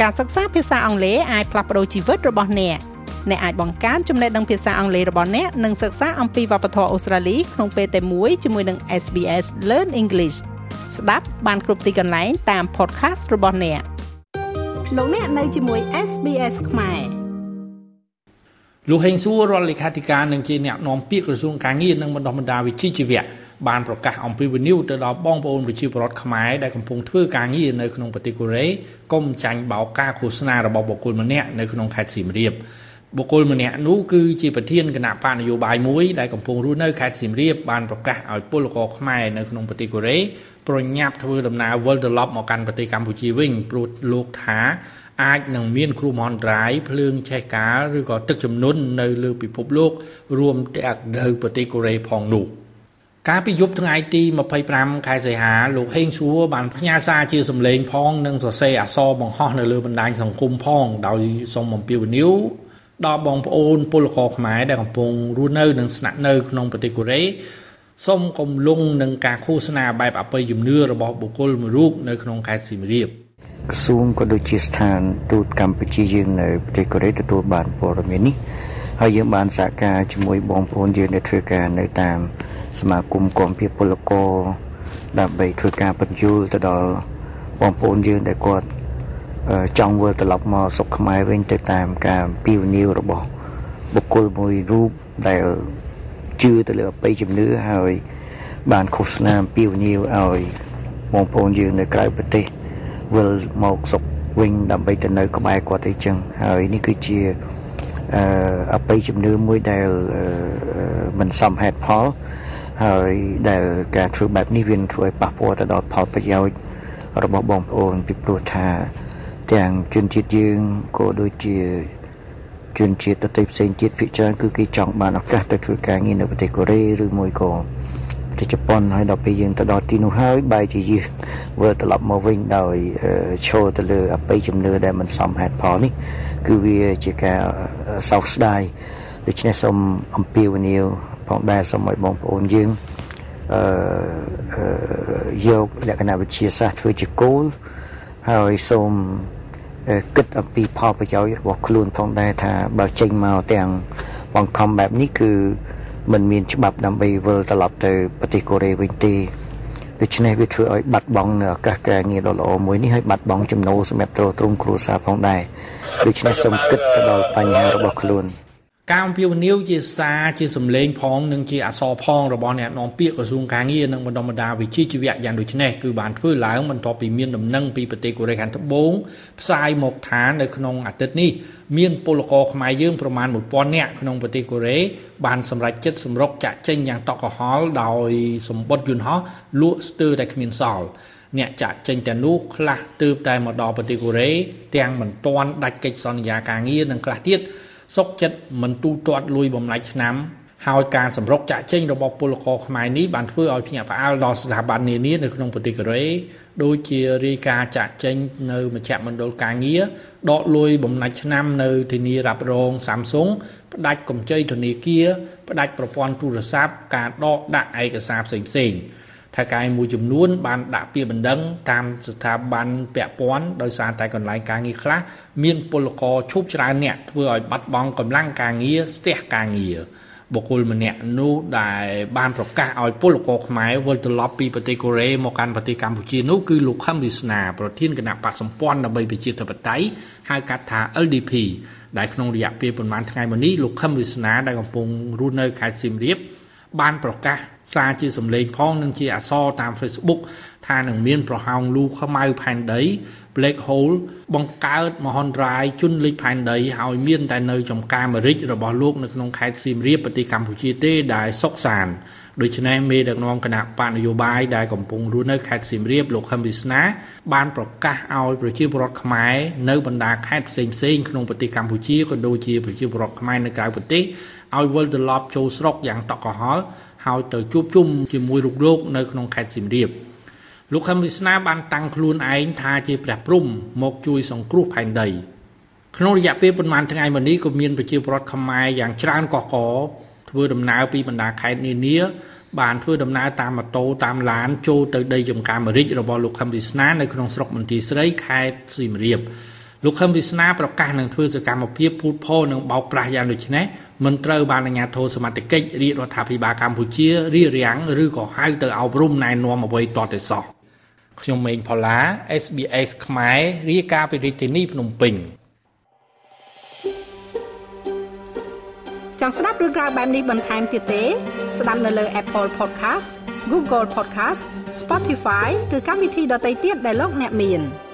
ការសិក្សាភាសាអង់គ្លេសអាចផ្លាស់ប្តូរជីវិតរបស់អ្នកអ្នកអាចបង្កើនចំណេះដឹងភាសាអង់គ្លេសរបស់អ្នកនិងសិក្សាអំពីវប្បធម៌អូស្ត្រាលីក្នុងពេលតែមួយជាមួយនឹង SBS Learn English ស្ដាប់បានគ្រប់ទីកន្លែងតាម podcast របស់អ្នកលោកអ្នកនៅជាមួយ SBS ខ្មែរលោកហេងសួររដ្ឋលេខាធិការនឹងជាអ្នកនាំពាក្យក្រសួងការងារនិងបណ្ដុះបណ្ដាលវិជ្ជាជីវៈ បានប្រកាសអំពីវិនិយោគទៅដល់បងប្អូនប្រជាពលរដ្ឋខ្មែរដែលកំពុងធ្វើការងារនៅក្នុងប្រទេសកូរ៉េកុំចាញ់បោកការឃោសនារបស់បុគ្គលម្នាក់នៅក្នុងខេត្តសៀមរាបបុគ្គលម្នាក់នោះគឺជាប្រធានគណៈបកនយោបាយមួយដែលកំពុងរស់នៅខេត្តសៀមរាបបានប្រកាសឲ្យពលករខ្មែរនៅក្នុងប្រទេសកូរ៉េប្រញាប់ធ្វើដំណើរវិលត្រឡប់មកកាន់ប្រទេសកម្ពុជាវិញព្រោះលោកថាអាចនឹងមានគ្រោះមហន្តរាយភ្លើងឆេះកាលឬក៏ទឹកជំនន់នៅលើពិភពលោករួមទាំងនៅប្រទេសកូរ៉េផងនោះ កាលពីយប់ថ្ងៃទី25ខែសីហាលោកហេងសួរបានផ្ញើសារជាសម្លេងផងនិងសរសេរអក្សរបង្ហោះនៅលើបណ្ដាញសង្គមផងដោយសូមអំពាវនាវដល់បងប្អូនពលករខ្មែរដែលកំពុងរស់នៅនិងស្នាក់នៅក្នុងប្រទេសកូរ៉េសូមកុំលងនឹងការឃោសនាបែបអបិយជំនឿរបស់បុគ្គលមួយរូបនៅក្នុងខេត្តសៀមរាបក្រសួងក៏ដូចជាស្ថានទូតកម្ពុជាយើងនៅប្រទេសកូរ៉េទទួលបានព័ត៌មាននេះហើយយើងបានសហការជាមួយបងប្អូនយើងដែលធ្វើការនៅតាម សមាគមគំភាពលករដើម្បីធ្វើការបញ្យល់ទៅដល់បងប្អូនយើងដែលគាត់ចង់វិលត្រឡប់មកសុខខ្មែរវិញទៅតាមការពីវនីវរបស់បុគ្គលមួយរូបដែលជឿទៅលើអបិយជំនឿហើយ បានឃោសនាពីវនីវឲ្យបងប្អូនយើងនៅក្រៅប្រទេសវិលមកសុខវិញដើម្បីទៅនៅក្បែរគាត់អីចឹងហើយនេះគឺជាអឺអបិយជំនឿមួយដែលមិនសមហេតុផល ហើយដែលការធ្វើបែបនេះវាធ្វើឲ្យប៉ះពាល់ទៅដល់ផលប្រយោជន៍របស់បងប្អូនពីព្រោះថា ទាំងជនជាតិយើងក៏ដូចជាជនជាតិដទៃផ្សេងទៀតភាគច្រើនគឺគេចង់បានឱកាសទៅធ្វើការងារនៅប្រទេសកូរ៉េឬមួយក៏ប្រទេសជប៉ុនហើយដល់ពេលយើងទៅដល់ទីនោះហើយបែរជាយើងវិលត្រឡប់មកវិញដោយឈរទៅលើអបិយជំនឿដែលមិនសមហេតុផលនេះ គឺវាជាការសោកស្ដាយដូច្នេះសូមអំពាវនាវ ផងដែរសូមឲ្យបងប្អូនយើងអឺយកលក្ខណៈវិទ្យាសាស្ត្រធ្វើជាគោលហើយសូមគិតអំពីផលប្រយោជន៍របស់ខ្លួនផងដែរថាបើចេញមកទាំងបង្ខំបែបនេះគឺมันមានច្បាប់ដើម្បីវិលត្រឡប់ទៅប្រទេសកូរ៉េវិញទេដូច្នេះវាធ្វើឲ្យបាត់បង់នៅឱកាសការងារដ៏ល្អមួយនេះហើយបាត់បង់ចំណូលសម្រាប់ទ្រទ្រង់គ្រួសារផងដែរដូច្នេះសូមគិតទៅដល់បញ្ហារបស់ខ្លួន ការអំពាវនាវជាសារជាសម្លេងផងនិងជាអសរផងរបស់អ្នកនាំពាក្យក្រសួងការងារនិងបណ្ដុំបណ្ដាវិជ្ជាជីវៈយ៉ាងដូចនេះគឺបានធ្វើឡើងបន្ទាប់ពីមានដំណឹងពីប្រទេសកូរ៉េខាងត្បូងផ្សាយមកថានៅក្នុងអាទិត្យនេះមានពលករខ្មែរយើងប្រមាណ1000នាក់ក្នុងប្រទេសកូរ៉េបានសម្រេចចិត្តសម្រុកចាក់ចេញយ៉ាងតក់កុហលដោយសម្បត្តិយន្តហោះលក់ស្ទើរតែគ្មានសល់អ្នកចាក់ចេញទាំងនោះខ្លះទើបតែមកដល់ប្រទេសកូរ៉េទាំងមិនទាន់ដាច់កិច្ចសន្យាការងារនិងខ្លះទៀត សុកចិត្តមិនទូទាត់លួយបំណាច់ឆ្នាំហើយការសម្រុកចាក់ចេញរបស់ពលករខ្មែរនេះបានធ្វើឲ្យភ្ញាក់ផ្អើលដល់ស្ថាប័ននានានៅក្នុងប្រទេសកូរ៉េដូចជារាយការណ៍ចាក់ចេញនៅមជ្ឈមណ្ឌលការងារដកលុយបំណាច់ឆ្នាំនៅធានារ៉ាប់រង Samsung ផ្ដាច់កម្ចីធនាគារផ្ដាច់ប្រព័ន្ធទូរស័ព្ទការដកដាក់ឯកសារផ្សេងៗ ថៅកែមួយចំនួនបានដាក់ពាក្យបណ្ដឹងតាមស្ថាប័នពាក់ព័ន្ធដោយសារតែកន្លែងការងារខ្លះមានពលករឈប់ច្រើនអ្នកធ្វើឲ្យបាត់បង់កម្លាំងការងារស្ទះការងារបុគ្គលម្នាក់នោះដែលបានប្រកាសឲ្យពលករខ្មែរវិលត្រឡប់ពីប្រទេសកូរ៉េមកកាន់ប្រទេសកម្ពុជានោះគឺលោកខឹមវិស្នាប្រធានគណៈបកសម្ព័ន្ធដើម្បីប្រជាធិបតេយ្យហៅកាត់ថា LDP ដែលក្នុងរយៈពេលប្រហែលថ្ងៃមុននេះលោកខឹមវិស្នាដែលកំពុងរស់នៅខេត្តសៀមរាបបានប្រកាស សារជាសម្លេងផងនិងជាអក្សរតាម Facebook ថានឹងមានប្រហោងលូខ្មៅផែនដី Black Hole បង្កើតមហន្តរាយជន់លិចផែនដីហើយមានតែនៅចំការមរិចរបស់លោកនៅក្នុងខេត្តសៀមរាបប្រទេសកម្ពុជាទេដែលសុកសានដូច្នេះមេដឹកនាំគណៈបកនយោបាយដែលកំពុងរស់នៅខេត្តសៀមរាបលោកខឹមវិស្នាបានប្រកាសឲ្យប្រជាពលរដ្ឋខ្មែរនៅបណ្ដាខេត្តផ្សេងៗក្នុងប្រទេសកម្ពុជាក៏ដូចជាប្រជាពលរដ្ឋខ្មែរនៅក្រៅប្រទេសឲ្យវិលត្រឡប់ចូលស្រុកយ៉ាងតក់កុហល ហើយទៅជួបជុំជាមួយរុកលោកនៅក្នុងខេត្តសៀមរាបលោកខឹមវិស្នាបានតាំងខ្លួនឯងថាជាព្រះព្រំមកជួយសង្គ្រោះផែនដីក្នុងរយៈពេលប្រមាណថ្ងៃមុននេះក៏មានប្រជាពលរដ្ឋខ្មែរយ៉ាងច្រើនកកកធ្វើដំណើរពីបណ្ដាខេត្តនានាបានធ្វើដំណើរតាមម៉ូតូតាមឡានចូលទៅដីចំការមរិចរបស់លោកខឹមវិស្នានៅក្នុងស្រុកមន្ទីរស្រីខេត្តសៀមរាប លោកខឹមវិស្នាប្រកាសនឹងធ្វើសកម្មភាពពូតផោនិងបោកប្រាស់យ៉ាងដូចនេះមិនត្រូវបានអាជ្ញាធរសមត្ថកិច្ចរាជរដ្ឋាភិបាលកម្ពុជារៀបរៀងឬក៏ហៅទៅអប់រំណែនាំអ្វីតទៅសោះខ្ញុំម៉េងផល្លា SBS ខ្មែររាយការណ៍ពីរាជធានីភ្នំពេញចង់ស្ដាប់រឿងក្រៅបែបនេះបន្ថែមទៀតទេ ស្ដាប់នៅលើ Apple Podcast Google Podcast Spotify ឬកម្មវិធីដទៃទៀតដែលលោកអ្នកមាន។